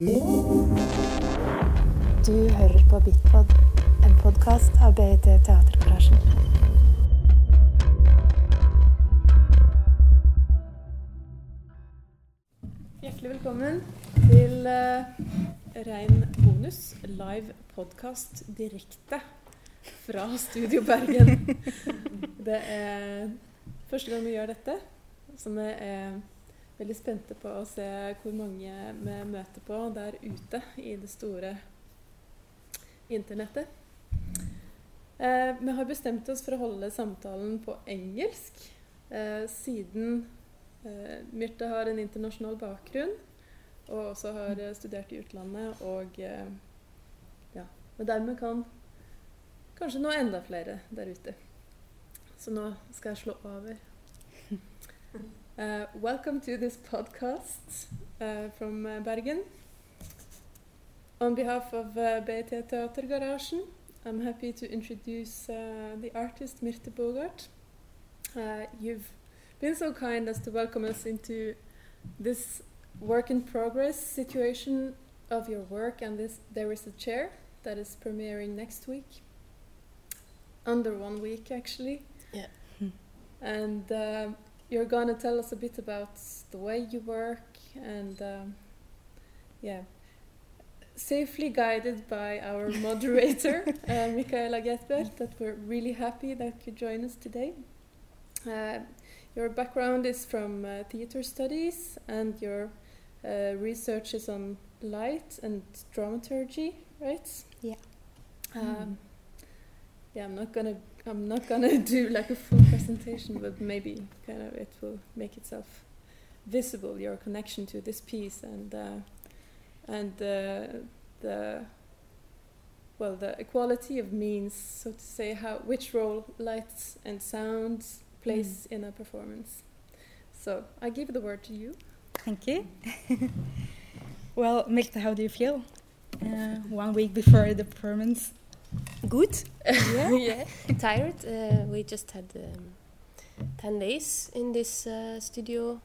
Du hører på Bitpod, en podkast av BIT Teatergarasjen. Hjertelig velkommen til uh, Rein bonus live podkast direkte fra Studio Bergen. Det er første gang vi gjør dette, så vi er veldig spente på å se hvor mange vi møter på der ute i det store internettet. Eh, vi har bestemt oss for å holde samtalen på engelsk, eh, siden eh, Myrte har en internasjonal bakgrunn og også har eh, studert i utlandet. Og eh, ja, og dermed kan kanskje nå enda flere der ute. Så nå skal jeg slå over. Uh, welcome to this podcast uh, from uh, Bergen. On behalf of uh, BIT Teatergarasjen, I'm happy to introduce uh, the artist Mirte Bogaert. Uh, you've been so kind as to welcome us into this work in progress situation of your work, and this there is a chair that is premiering next week, under one week actually. Yeah. And you're gonna tell us a bit about the way you work and um, yeah. Safely guided by our moderator uh, Michaela Getbert that we're really happy that you join us today. Uh, your background is from uh, theater studies and your uh, research is on light and dramaturgy right? Yeah. um, yeah i'm not gonna i'm not gonna do like a full presentation but maybe kind of it will make itself visible your connection to this piece and uh, and uh, the well the equality of means so to say how which role lights and sounds plays in a performance so i give the word to you Thank you. well, Mirte, how do you feel? Uh, one week before the performance. Good. Yeah. yeah. Tired. Uh, we just had um, 10 days in this uh, studio.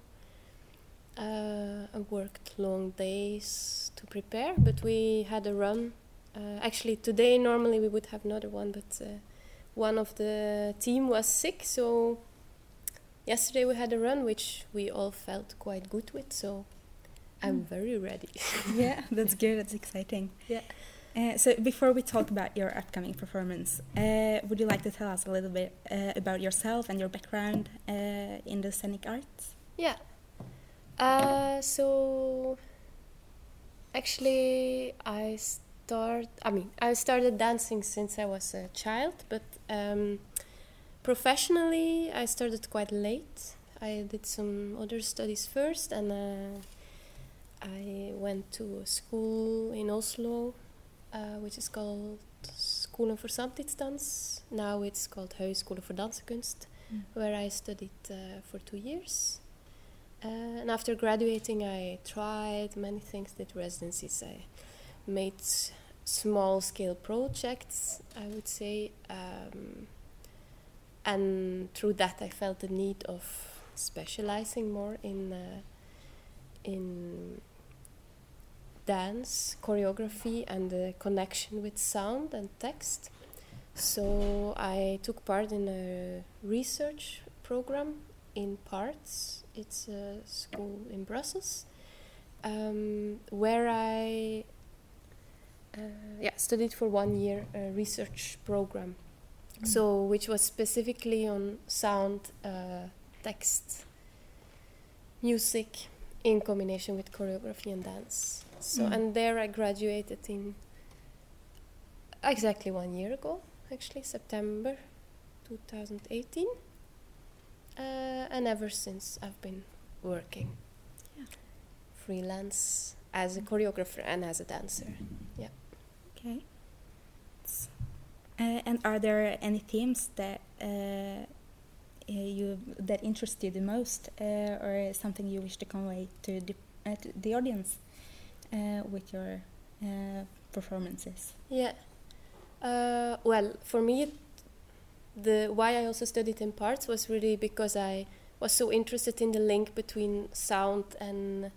Uh, I worked long days to prepare, but we had a run. Uh, actually, today normally we would have another one, but uh, one of the team was sick, so yesterday we had a run which we all felt quite good with, so I'm Mm. very ready. yeah, that's good. That's exciting. Yeah. Uh, so before we talk about your upcoming performance, uh, would you like to tell us a little bit uh, about yourself and your background uh, in the scenic arts? Yeah. Uh, so actually, I start. I mean, I started dancing since I was a child, but um, professionally, I started quite late. I did some other studies first, and I went to a school in Oslo, uh, which is called Skolen for Samtidsdans. Now it's called Høgskole for Dansekunst, where I studied uh, for two years. Uh, and after graduating, I tried many things, did residencies. I made small scale projects, I would say. Um, and through that, I felt the need of specializing more in, uh, in dance, choreography, and the connection with sound and text. So I took part in a research program in parts. It's a school in Brussels um, where I uh, yeah studied for one year a research program. So which was specifically on sound, uh, text, music in combination with choreography and dance. So Mm. and there I graduated in exactly one year ago, actually September 2018. Uh, and ever since I've been working Yeah. freelance as a choreographer and as a dancer. Yeah. Okay. Uh, and are there any themes that uh, you that interest you the most, uh, or something you wish to convey to the, uh, to the audience uh, with your uh, performances? Yeah. Uh, well, for me, the why I also studied in parts was really because I was so interested in the link between sound and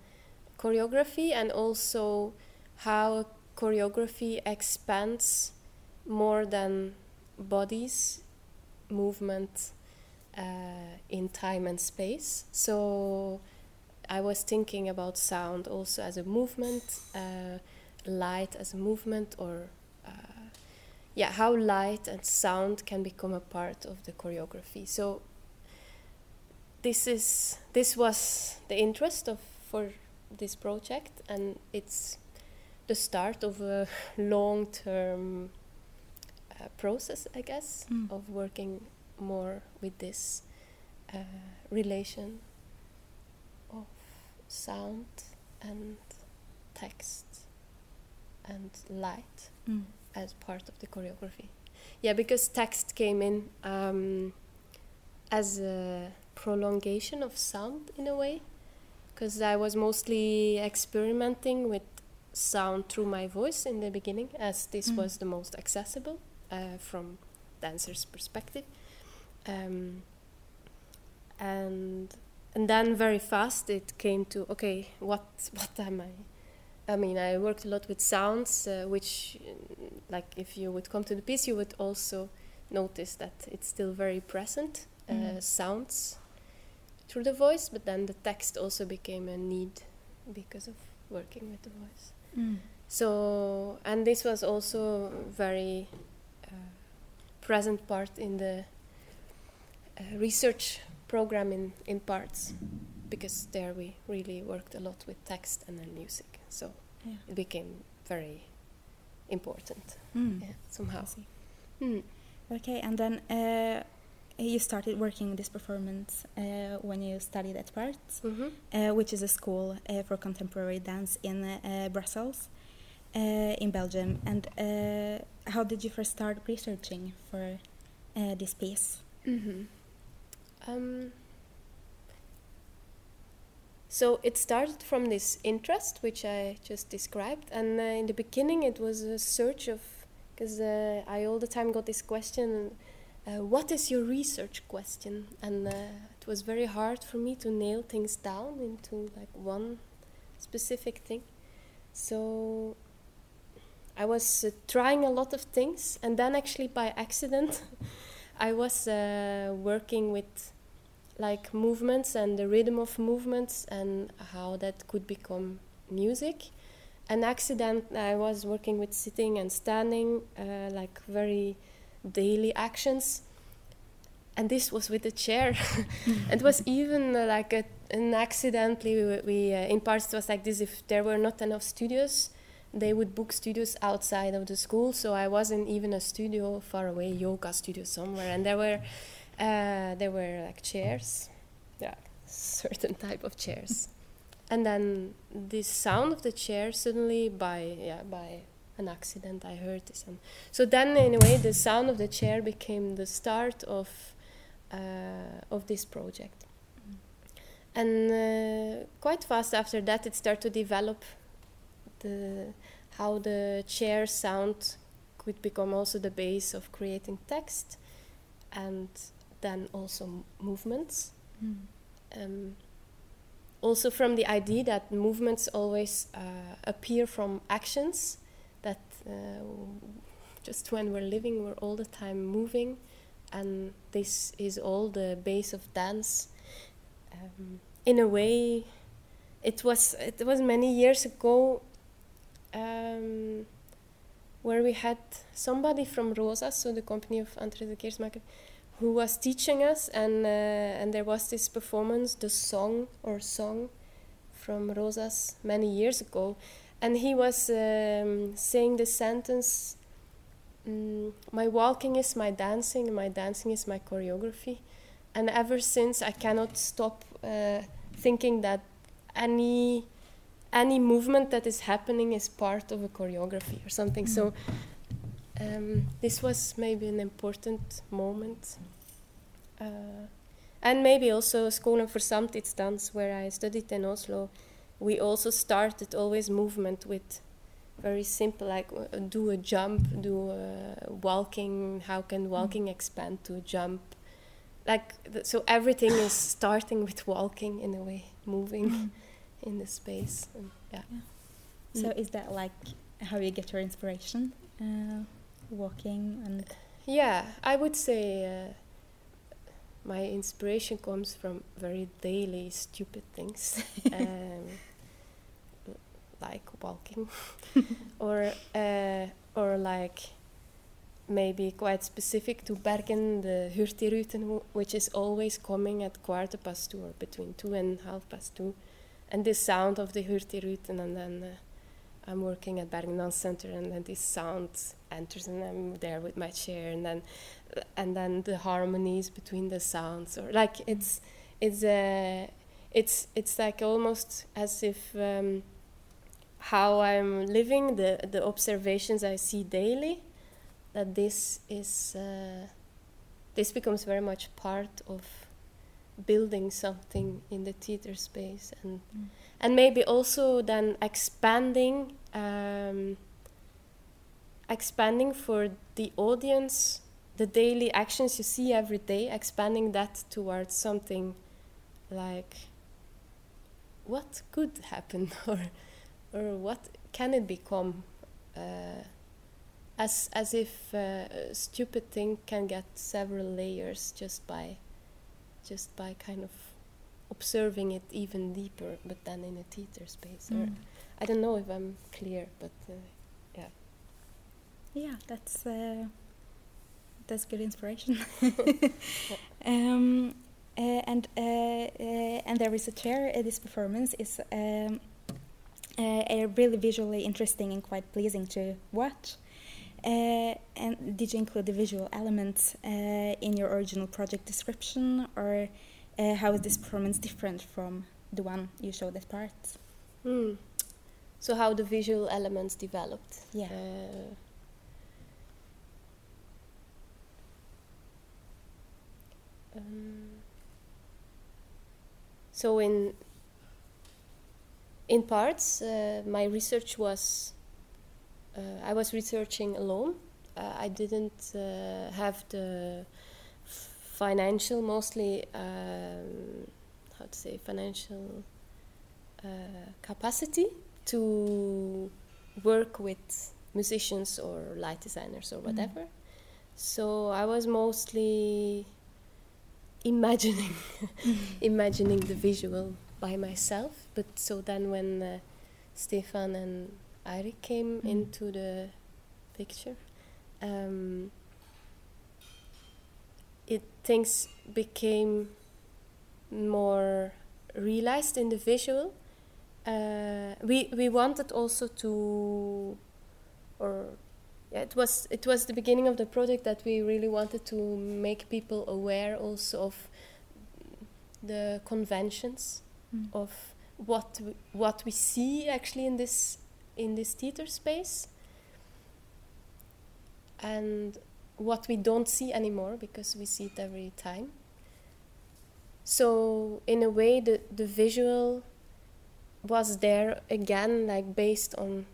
choreography, and also how choreography expands more than bodies movement uh, in time and space. So I was thinking about sound also as a movement, uh, light as a movement, or uh, yeah, how light and sound can become a part of the choreography. So this is this was the interest of for this project, and it's the start of a long-term uh, process, I guess, Mm. of working more with this uh, relation sound and text and light Mm. as part of the choreography. Yeah, because text came in um, as a prolongation of sound in a way, because I was mostly experimenting with sound through my voice in the beginning, as this Mm. was the most accessible uh, from dancers' perspective. Um, and and then very fast it came to okay, what what am I? I mean, I worked a lot with sounds, uh, which, uh, like, if you would come to the piece, you would also notice that it's still very present. Uh, Mm. sounds through the voice, but then the text also became a need because of working with the voice. Mm. So, and this was also very uh, present part in the uh, research program in, in parts, because there we really worked a lot with text and then music. So Yeah. it became very important Mm. yeah, somehow. Mm. Okay, and then uh, you started working this performance uh, when you studied at Parts, Mhm. uh, which is a school uh, for contemporary dance in uh, Brussels, uh, in Belgium. And uh, how did you first start researching for uh, this piece? Mhm. Um, so it started from this interest, which I just described, and uh, in the beginning it was a search of, because uh, I all the time got this question, uh, what is your research question? And uh, it was very hard for me to nail things down into like one specific thing. So I was uh, trying a lot of things, and then actually by accident. I was uh, working with like movements and the rhythm of movements and how that could become music. An accident, I was working with sitting and standing, uh, like very daily actions. And this was with a chair. it was even uh, like a, an accidentally, we, we uh, in parts was like this if there were not enough studios, they would book studios outside of the school. So I was in even a studio far away, yoga studio somewhere, and there were uh, there were like chairs, yeah, certain type of chairs, and then the sound of the chair suddenly by yeah by an accident I heard this, and so then in a way the sound of the chair became the start of uh, of this project. And uh, quite fast after that, it started to develop the how the chair sound could become also the base of creating text, and then also movements. Mm. Um, also from the idea that movements always uh, appear from actions, that uh, just when we're living, we're all the time moving, and this is all the base of dance. Um, in a way, it was it was many years ago um, where we had somebody from Rosas, so the company of Andre de Keersmaeker, who was teaching us, and uh, and there was this performance, the song or song, from Rosas many years ago, and he was um, saying the sentence, mm, "My walking is my dancing, my dancing is my choreography," and ever since I cannot stop uh, thinking that any any movement that is happening is part of a choreography or something. So um, this was maybe an important moment. Uh, and maybe also Skolen for Samtidsdans, where I studied in Oslo, we also started always movement with very simple, like uh, do a jump, do a walking, how can walking expand to a jump? Like, so everything is starting with walking in a way, moving in the space. And, yeah. So Mm. is that like how you get your inspiration? Uh, walking and Yeah, I would say uh, my inspiration comes from very daily stupid things, um, like walking, or uh, or like maybe quite specific to Bergen, the Hurtigruten, wh- which is always coming at quarter past two or between two and half past two, and the sound of the Hurtigruten, and then. Uh, I'm working at Bergen Center, and then this sound enters, and I'm there with my chair, and then and then the harmonies between the sounds, or like it's it's uh, it's it's like almost as if um, how I'm living the the observations I see daily, that this is uh, this becomes very much part of building something in the theater space and Mm. and maybe also then expanding um, expanding for the audience the daily actions you see every day expanding that towards something like what could happen or or what can it become uh, as as if uh, a stupid thing can get several layers just by just by kind of observing it even deeper but then in a theater space or Mm. I don't know if I'm clear, but uh, yeah, that's uh, that's good inspiration. um, uh, and uh, uh, and there is a chair. Uh, this performance is um, uh, a really visually interesting and quite pleasing to watch. Uh, and did you include the visual elements uh, in your original project description, or uh, how is this performance different from the one you showed at parts? hmm. so how the visual elements developed. Yeah. Uh, um, so in in parts, uh, my research was I was researching alone. Uh, I didn't uh, have the financial, mostly um, how to say financial uh, capacity to work with musicians or light designers or Mm. whatever. So I was mostly imagining imagining the visual by myself. But so then when uh, Stefan and Eirik came Mm. into the picture, um, it things became more realized in the visual. Uh, we we wanted also to, or yeah, it was it was the beginning of the project that we really wanted to make people aware also of the conventions Mm. of what we, what we see actually in this in this theater space. And what we don't see anymore because we see it every time. So in a way the the visual was there again like based on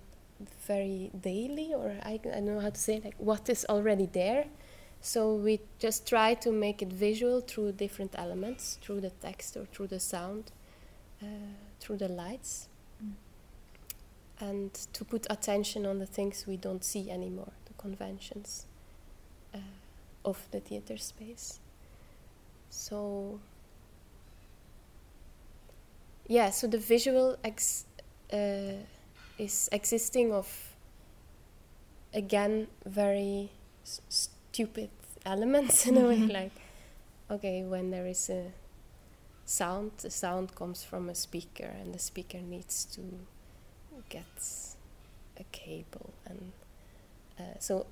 very daily or I, I don't know how to say like what is already there. So we just try to make it visual through different elements through the text or through the sound uh, through the lights. And to put attention on the things we don't see anymore the conventions uh, of the theater space so yeah so the visual ex- uh, is existing of again very s- stupid elements in a way Mhm. like okay when there is a sound the sound comes from a speaker and the speaker needs to get a cable and uh, so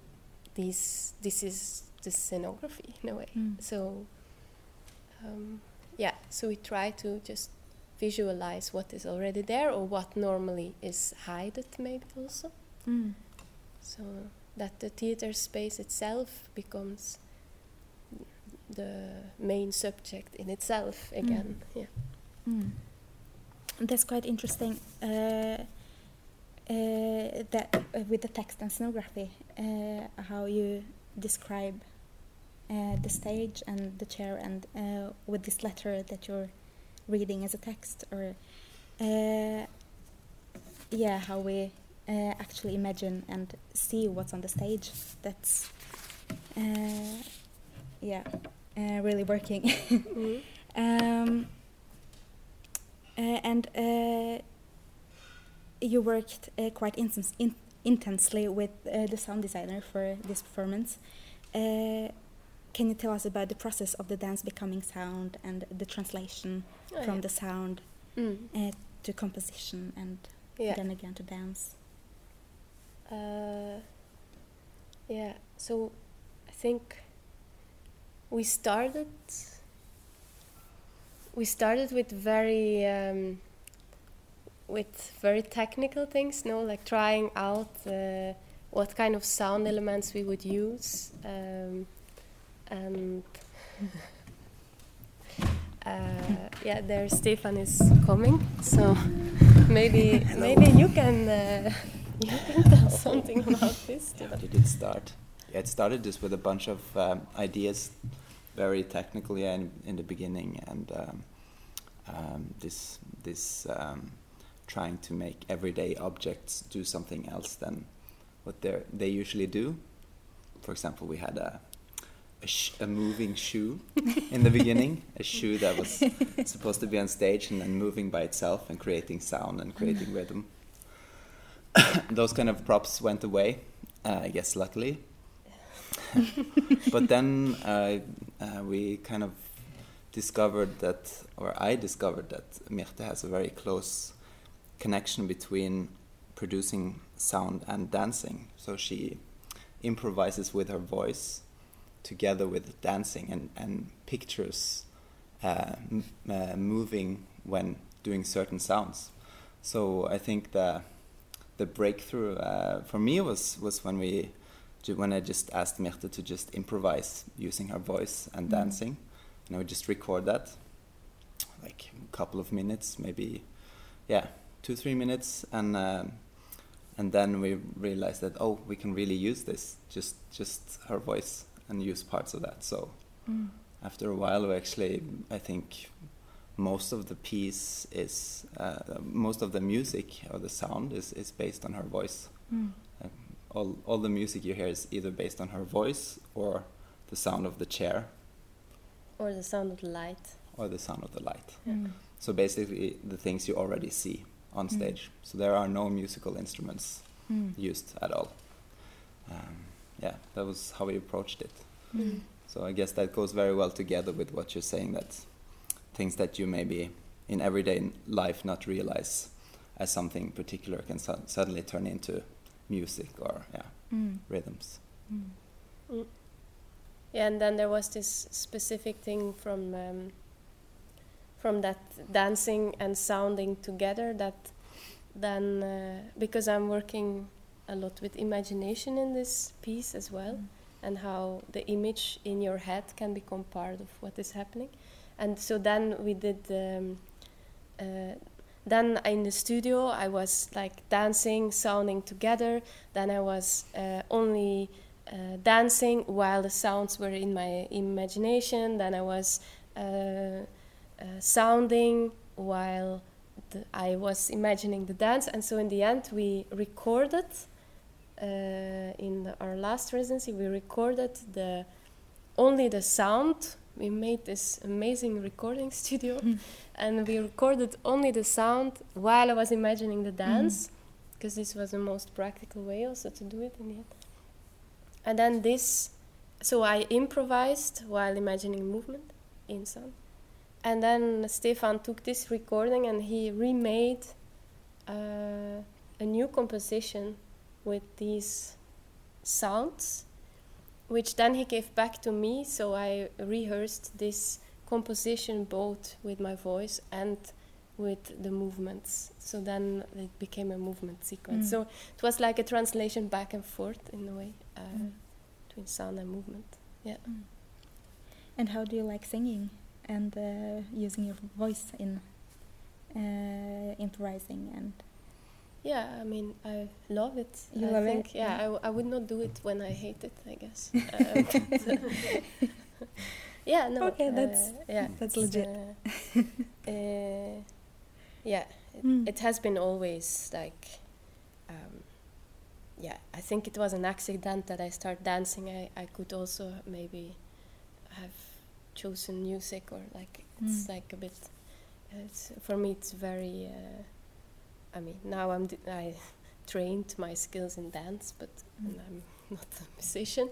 these this is the scenography in a way Mm. so um, yeah so we try to just visualize what is already there or what normally is hidden maybe also Mm. so that the theater space itself becomes the main subject in itself again yeah Mm. That's quite interesting. Uh, that uh, with the text and scenography, uh, how you describe uh, the stage and the chair, and uh, with this letter that you're reading as a text, or uh, yeah, how we uh, actually imagine and see what's on the stage. That's uh, yeah, uh, really working. Mhm. um, uh, and uh, you worked uh, quite intens- in- intensely with uh, the sound designer for this performance. Uh, can you tell us about the process of the dance becoming sound and the translation Oh, from yeah. the sound Mm. uh, to composition and Yeah. then again to dance? Uh, yeah, so I think we started we started with very um, with very technical things, no, like trying out uh, what kind of sound elements we would use, um, and uh, yeah, there Stefan is coming, so maybe maybe you can. Uh, you can tell something about this. How did it start? Yeah, it started just with a bunch of um, ideas, very technically in, in the beginning, and um, um, this this um, trying to make everyday objects do something else than what they they usually do. For example, we had a a, sh- a moving shoe in the beginning, a shoe that was supposed to be on stage and then moving by itself and creating sound and creating rhythm. Those kind of props went away, uh, I guess, luckily. but then uh, uh, we kind of discovered that, or I discovered that Mirte has a very close connection between producing sound and dancing. So she improvises with her voice together with dancing and, and pictures uh, m- uh, moving when doing certain sounds. So I think the the breakthrough uh, for me was was when we when I just asked Mirte to just improvise using her voice and Mm. dancing, and I would just record that, like a couple of minutes, maybe, yeah, two three minutes, and um, and then we realized that oh we can really use this just just her voice and use parts of that. So Mm. after a while, we actually I think most of the piece is uh, most of the music or the sound is, is based on her voice. Mm. Um, all all the music you hear is either based on her voice or the sound of the chair Or the sound of the light. or the sound of the light. Mm. So basically, the things you already see on Mm. stage. So there are no musical instruments Mm. used at all. Um, yeah, that was how we approached it. Mm. So I guess that goes very well together with what you're saying that things that you maybe in everyday life not realize as something particular can su- suddenly turn into music or yeah Mm. rhythms. Mm. Yeah, and then there was this specific thing from um, from that dancing and sounding together that then uh, because I'm working a lot with imagination in this piece as well Mm. and how the image in your head can become part of what is happening and so then we did um, uh, then in the studio I was like dancing sounding together then I was uh, only uh, dancing while the sounds were in my imagination. Then I was uh, uh, sounding while the, I was imagining the dance. And so in the end, we recorded uh, in the, our last residency. We recorded the only the sound. We made this amazing recording studio, Mm. and we recorded only the sound while I was imagining the dance, because this was the most practical way also to do it in the end. And then this, so I improvised while imagining movement in sound. And then Stefan took this recording and he remade uh, a new composition with these sounds, which then he gave back to me. So I rehearsed this composition both with my voice and with the movements. So then it became a movement sequence. Mm. So it was like a translation back and forth in a way uh, Mm. between sound and movement. Yeah. Mm. And how do you like singing and uh, using your voice in uh, improvising and Yeah, I mean, I love it. You I love think, it? Yeah, Yeah. I, w- I would not do it when I hate it, I guess. Uh, yeah, no. Okay, uh, that's- yeah, that's legit. uh, uh, yeah, it, Mm. it has been always like um, yeah I think it was an accident that I started dancing. I, I could also maybe have chosen music or like it's Mm. like a bit. It's, for me, it's very. Uh, I mean, now I'm d- I trained my skills in dance, but Mm. and I'm not a musician,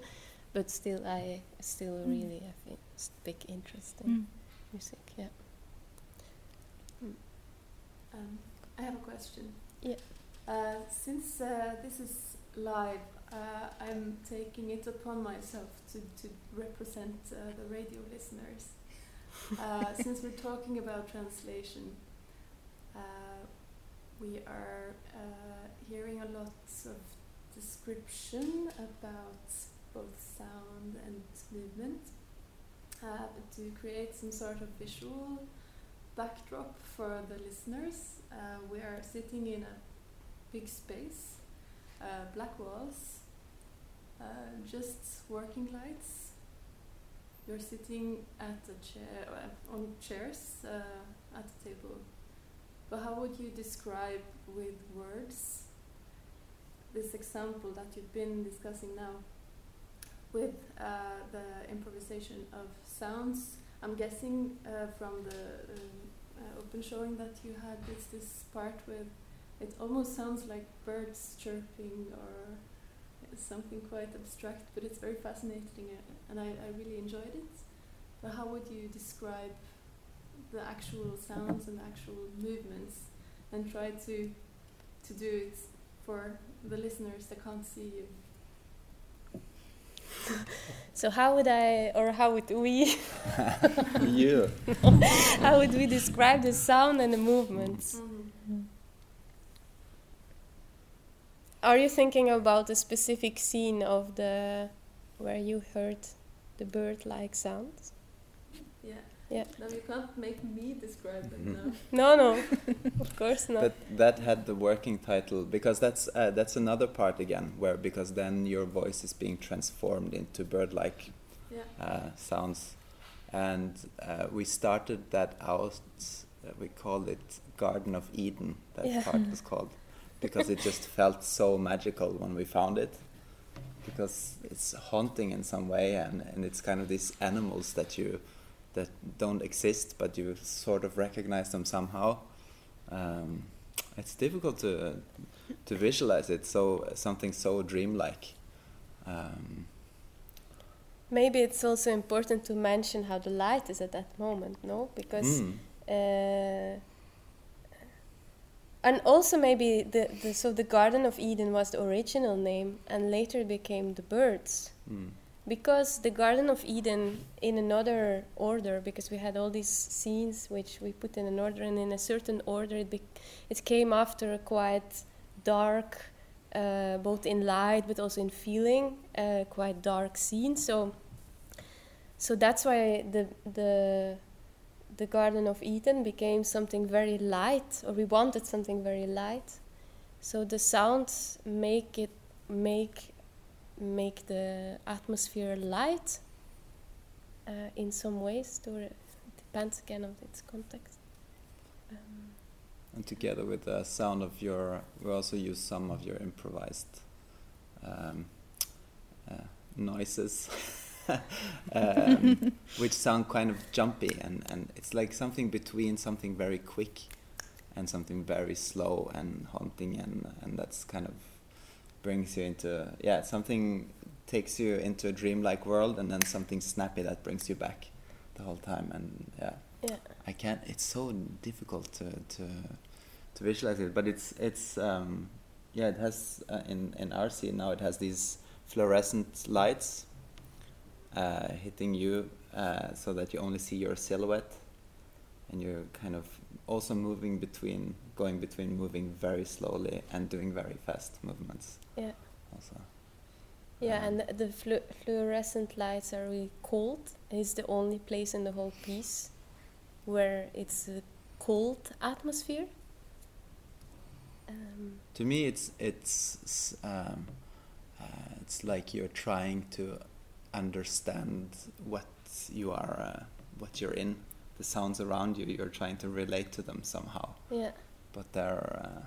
but still I still Mm. really have a s- big interest in Mm. music. Yeah. Um, I have a question. Yeah. Uh, since uh, this is live, uh, I'm taking it upon myself to, to represent uh, the radio listeners. Uh, since we're talking about translation, uh, we are uh, hearing a lot of description about both sound and movement uh, to create some sort of visual backdrop for the listeners. Uh, we are sitting in a big space, uh, black walls, uh, just working lights. You're sitting at a chair uh, on chairs uh, at a table. But how would you describe with words this example that you've been discussing now with uh, the improvisation of sounds? I'm guessing from the um, open showing that you had it's this part with it almost sounds like birds chirping or something quite abstract, but it's very fascinating uh, and I, I really enjoyed it. But how would you describe the actual sounds and the actual movements and try to to do it for the listeners that can't see you? So how would I, or how would we, you. how would we describe the sound and the movements? Mm-hmm. Are you thinking about a specific scene of the where you heard the bird-like sounds? Yeah. Yeah. No, you can't make me describe it Mhm. now. No, no, of course not. But that had the working title because that's uh, that's another part again where because then your voice is being transformed into bird-like Yeah. uh, sounds, and uh, we started that out. Uh, we called it Garden of Eden. That Yeah. part was called because it just felt so magical when we found it. Because it's haunting in some way, and, and it's kind of these animals that you that don't exist, but you sort of recognize them somehow. Um, it's difficult to to visualize it. So something so dreamlike. Um, Maybe it's also important to mention how the light is at that moment, no? Because mm, uh, and also maybe the, the so the Garden of Eden was the original name, and later became the birds. mm, because the garden of eden in another order because we had all these scenes which we put in an order and in a certain order it, bec- it came after a quite dark uh, both in light but also in feeling uh, quite dark scene so so that's why the the the garden of eden became something very light or we wanted something very light so the sounds make it make make the atmosphere light uh, in some ways. To it depends again on its context. Um, and together with the sound of your, we also use some of your improvised um, uh, noises, um, which sound kind of jumpy, and, and it's like something between something very quick and something very slow and haunting, and, and that's kind of brings you into yeah something takes you into a dreamlike world, and then something snappy that brings you back the whole time, and yeah. yeah, I can't. It's so difficult to to to visualize it, but it's it's um, yeah. It has uh, in in our scene now. It has these fluorescent lights uh, hitting you, uh, so that you only see your silhouette, and you're kind of also moving between going between moving very slowly and doing very fast movements. yeah, Also, yeah. Um, And the, the flu- fluorescent lights are really cold. It's the only place in the whole piece where it's a cold atmosphere. Um, to me, it's it's um, uh, it's like you're trying to understand what you are, uh, what you're in, the sounds around you. You're trying to relate to them somehow, yeah, but they're uh,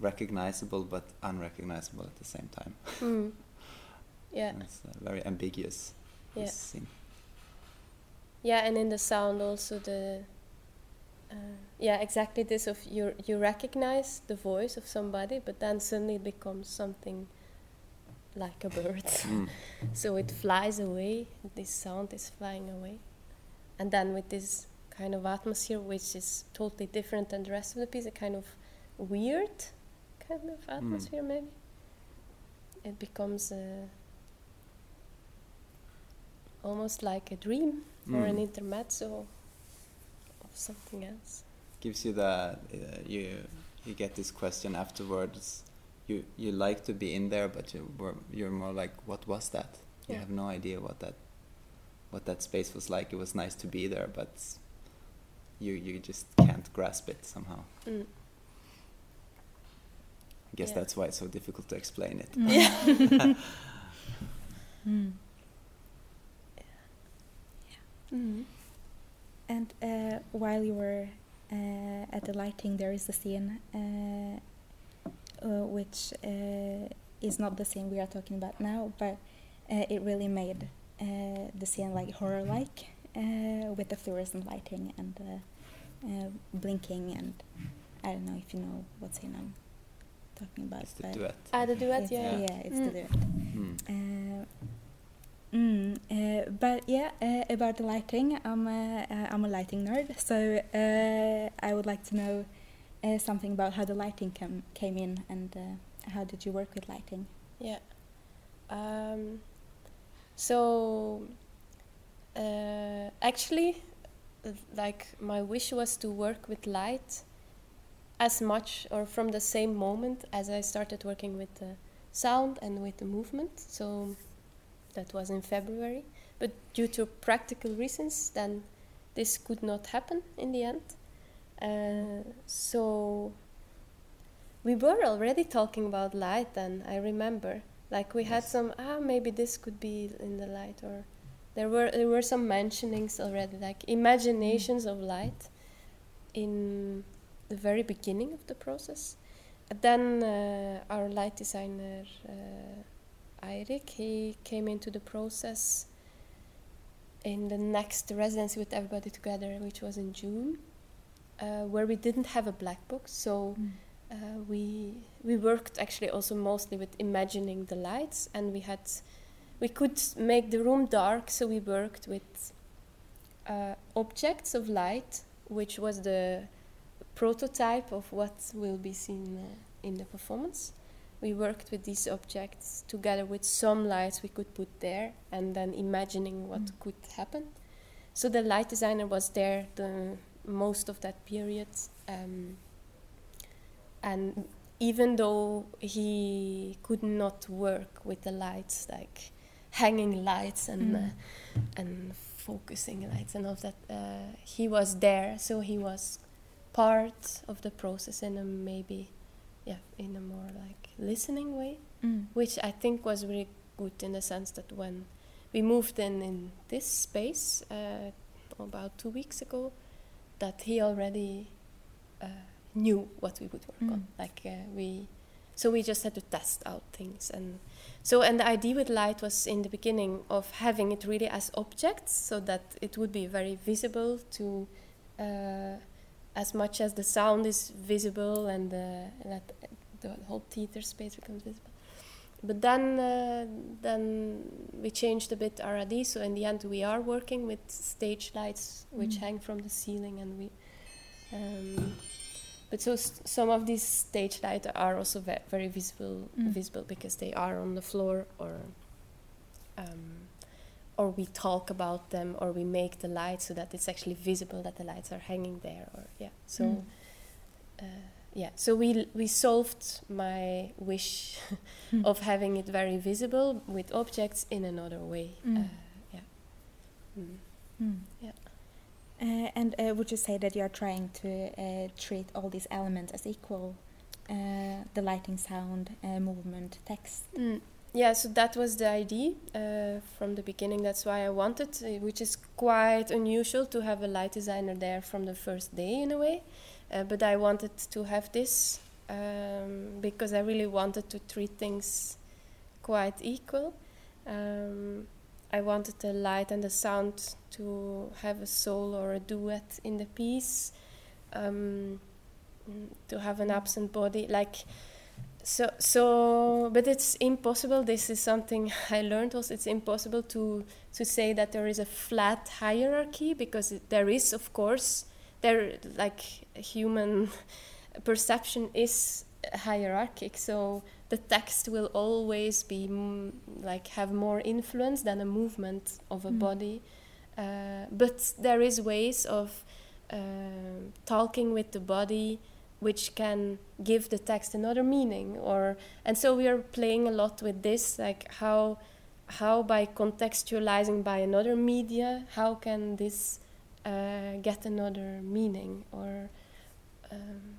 recognizable but unrecognizable at the same time. Mm. Yeah. It's uh, very ambiguous. Yeah. scene. Yeah, and in the sound also the uh, yeah exactly this of you you recognize the voice of somebody, but then suddenly it becomes something like a bird. Mm. so it flies away. This sound is flying away, and then with this kind of atmosphere, which is totally different than the rest of the piece, a kind of weird kind of atmosphere maybe. It becomes a almost like a dream or an Mm. intermezzo of something else. gives you the uh, you you get this question afterwards. You you like to be in there, but you were you're more like, what was that? You have no idea what that what that space was like. It was nice to be there, but you you just can't grasp it somehow. Mm. I guess Yeah. that's why it's so difficult to explain it. Yeah. Mm. Mm. And uh, while you were uh, at the lighting, there is a scene uh, which uh, is not the scene we are talking about now, but uh, it really made uh, the scene like horror-like uh, with the fluorescent lighting and uh, uh, blinking, and I don't know if you know what scene I'm talking about. It's the but duet. Ah, the duet, it's, yeah. yeah, it's Mm. the duet. Mm. Uh, mm, uh, but yeah, uh, about the lighting, I'm a, uh, I'm a lighting nerd, so uh, I would like to know uh, something about how the lighting came came in and uh, how did you work with lighting? Yeah. Um, so, uh, actually, like my wish was to work with light as much or from the same moment as I started working with the sound and with the movement. So that was in February. But due to practical reasons, then this could not happen in the end. Uh, so we were already talking about light then i remember like we had some ah maybe this could be in the light or there were there were some mentionings already like imaginations of light in the very beginning of the process. And then uh, our light designer uh, Eirik he came into the process in the next residency with everybody together which was in June uh, where we didn't have a black box so uh, we we worked actually also mostly with imagining the lights and we had we could make the room dark so we worked with uh, objects of light which was the prototype of what will be seen uh, in the performance. We worked with these objects together with some lights we could put there and then imagining what Mm. could happen. So the light designer was there the most of that period um, and even though he could not work with the lights like hanging lights and Mm. uh, and focusing lights and all that uh, he was there so he was part of the process in a maybe yeah in a more like listening way Mm. which I think was really good in the sense that when we moved in in this space uh, about two weeks ago, that he already uh, knew what we would work on. Mm. Like uh, we, so we just had to test out things, and so and the idea with light was in the beginning of having it really as objects, so that it would be very visible to. Uh, as much as the sound is visible and the, that the whole theater space becomes visible. But then, uh, then we changed a bit our idea. So in the end, we are working with stage lights which Mm. hang from the ceiling, and we. Um, but so some of these stage lights are also ve- very visible, Mm. visible because they are on the floor, or, um, or we talk about them, or we make the lights so that it's actually visible that the lights are hanging there, or yeah. So. Mm. Uh, yeah, so we we solved my wish Mm. of having it very visible with objects in another way. Mm. Uh, yeah. Mm. Mm. Yeah. Uh, and uh, would you say that you are trying to uh, treat all these elements as equal? Uh, the lighting, sound, uh, movement, text. Mm. Yeah, so that was the idea uh, from the beginning. That's why I wanted, which is quite unusual to have a light designer there from the first day in a way. Uh, but I wanted to have this um, because I really wanted to treat things quite equal. Um, I wanted the light and the sound to have a soul or a duet in the piece, um, to have an absent body. Like, so, so, but it's impossible. This is something I learned also. It's impossible to to say that there is a flat hierarchy because there is, of course, there like human perception is hierarchic. So the text will always be m- like have more influence than a movement of a Mm. body. Uh, but there is ways of uh, talking with the body which can give the text another meaning or and so we are playing a lot with this like how how by contextualizing by another media how can this uh, get another meaning or um,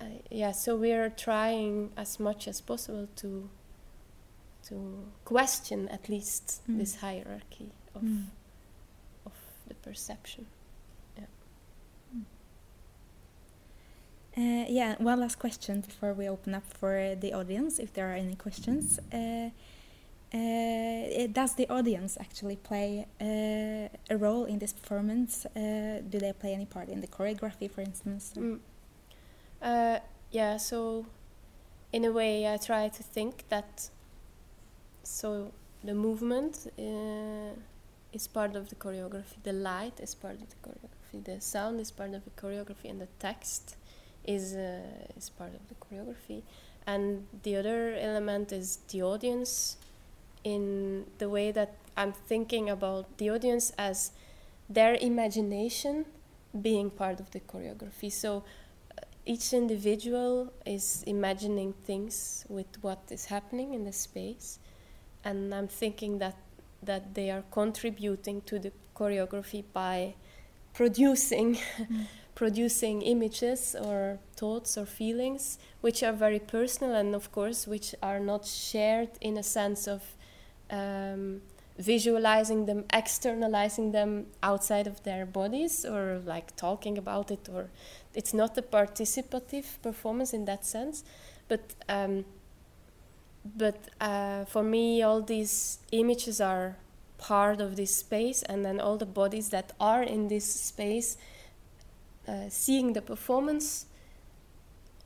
uh, yeah so we are trying as much as possible to to question at least Mm. this hierarchy of Mm. of the perception Uh, yeah, one last question before we open up for the audience, if there are any questions. Uh, does the audience actually play uh, a role in this performance? Uh, do they play any part in the choreography, for instance? Mm. Yeah, so in a way, I try to think that so the movement uh, is part of the choreography, the light is part of the choreography, the sound is part of the choreography, and the text is uh, is part of the choreography. And the other element is the audience, in the way that I'm thinking about the audience as their imagination being part of the choreography. So uh, each individual is imagining things with what is happening in the space and i'm thinking that that they are contributing to the choreography by producing mm. producing images or thoughts or feelings which are very personal and of course which are not shared in a sense of um, visualizing them externalizing them outside of their bodies or like talking about it or it's not a participative performance in that sense but um, but uh, for me all these images are part of this space and then all the bodies that are in this space uh, seeing the performance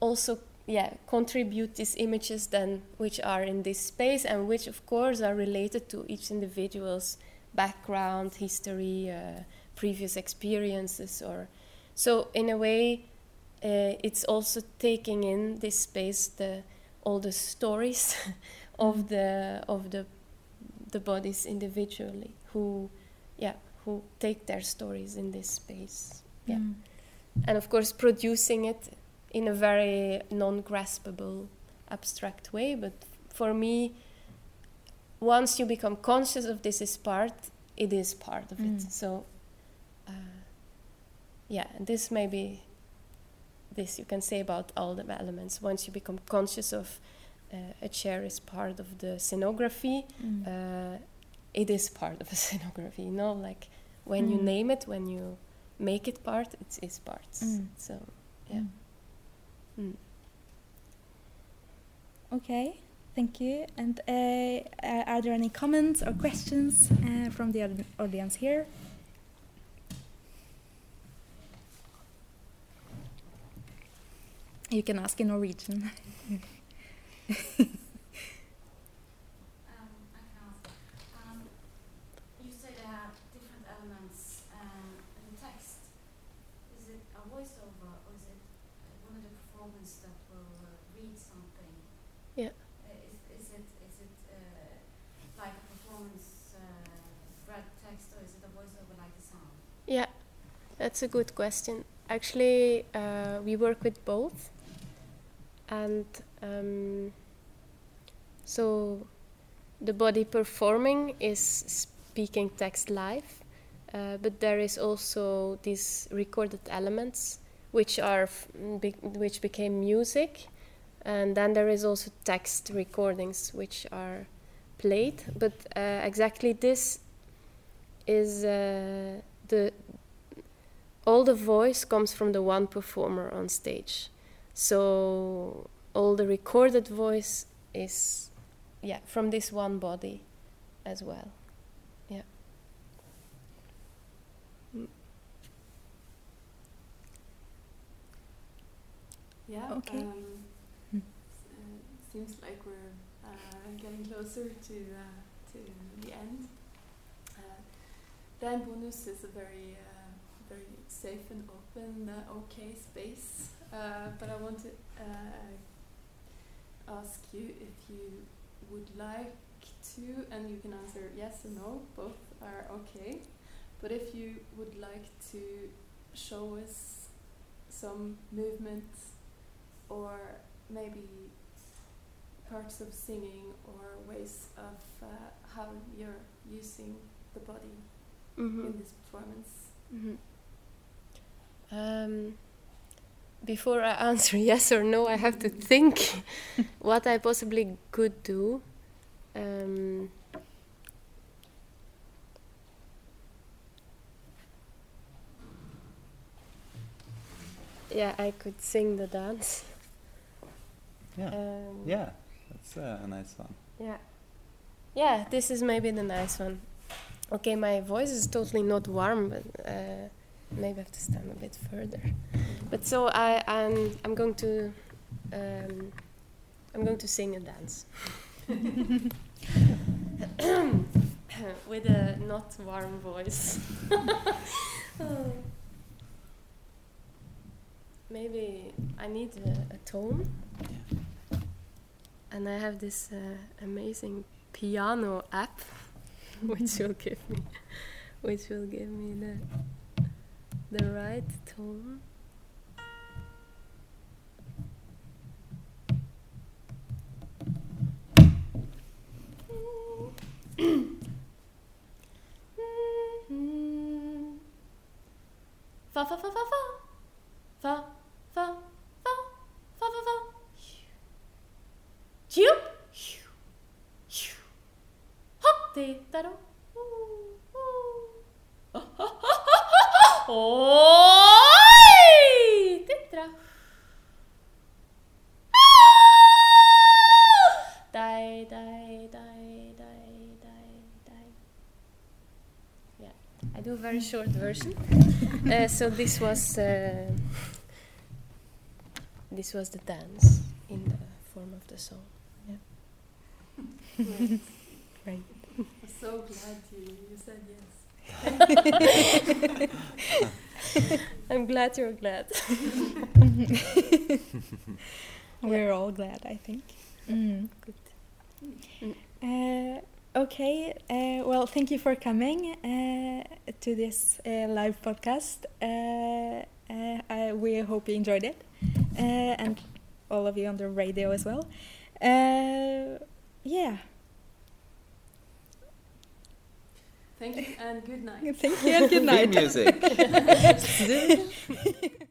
also yeah contribute these images then which are in this space and which of course are related to each individual's background history uh, previous experiences or so in a way uh, it's also taking in this space the all the stories of the of the the bodies individually who yeah who take their stories in this space yeah Mm. and of course producing it in a very non-graspable abstract way but for me once you become conscious of this is part it is part of Mm. it so uh, yeah this may be this you can say about all the elements once you become conscious of uh, a chair is part of the scenography Mm. uh, it is part of a scenography you know like when you Mm. name it when you make it part it is part Mm. so yeah Mm. Okay, thank you. And uh, uh, are there any comments or questions uh, from the audience here? You can ask in Norwegian. Um, I can ask. Um, you say there are different elements um, in the text. Is it a voiceover or is it uh, one of the performers that will uh, read something? Yeah. Uh, is, is it is it uh, like a performance uh, read text or is it a voiceover like the sound? Yeah, that's a good question. Actually, uh, we work with both, and um, so the body performing is speaking text live, uh, but there is also these recorded elements which are be- which became music, and then there is also text recordings which are played. But uh, exactly this is uh, the all the voice comes from the one performer on stage. So all the recorded voice is, yeah, from this one body as well. Yeah. Yeah. Okay. Um, Hmm. uh, seems like we're uh, getting closer to uh, to the end. Uh, Dan Bonus is a very uh, very safe and open, uh, okay space. Uh, but I want to uh, ask you if you would like to, and you can answer yes or no. Both are okay. But if you would like to show us some movement or maybe parts of singing or ways of uh, how you're using the body Mhm. in this performance. Mhm. Um, before I answer yes or no, I have to think what I possibly could do. Um, yeah, I could sing the dance. Yeah. Um, Yeah, that's uh, a nice one. yeah. Yeah, this is maybe the nice one. Okay, my voice is totally not warm, but uh, maybe I have to stand a bit further. But so I, I'm, I'm going to, um, I'm going to sing and dance with a not warm voice. Oh. Maybe I need a, a tone, and I have this uh, amazing piano app, which will give me, which will give me the the right tone. Fa fa fa fa fa. Fa fa fa fa fa fa. Chup Hop. De da do Oi Tetra Die die die die die die Yeah I do a very short version uh, so this was uh, this was the dance in the form of the song. Great. Right. I'm so glad you, you said yes. I'm glad you're glad. We're all glad, I think. Mm. Good. Uh, okay. Uh, well, thank you for coming uh, to this uh, live podcast. Uh, uh, I, we hope you enjoyed it, uh, and all of you on the radio as well. Uh, yeah. Thank you and good night. Thank you and good night. Theme music.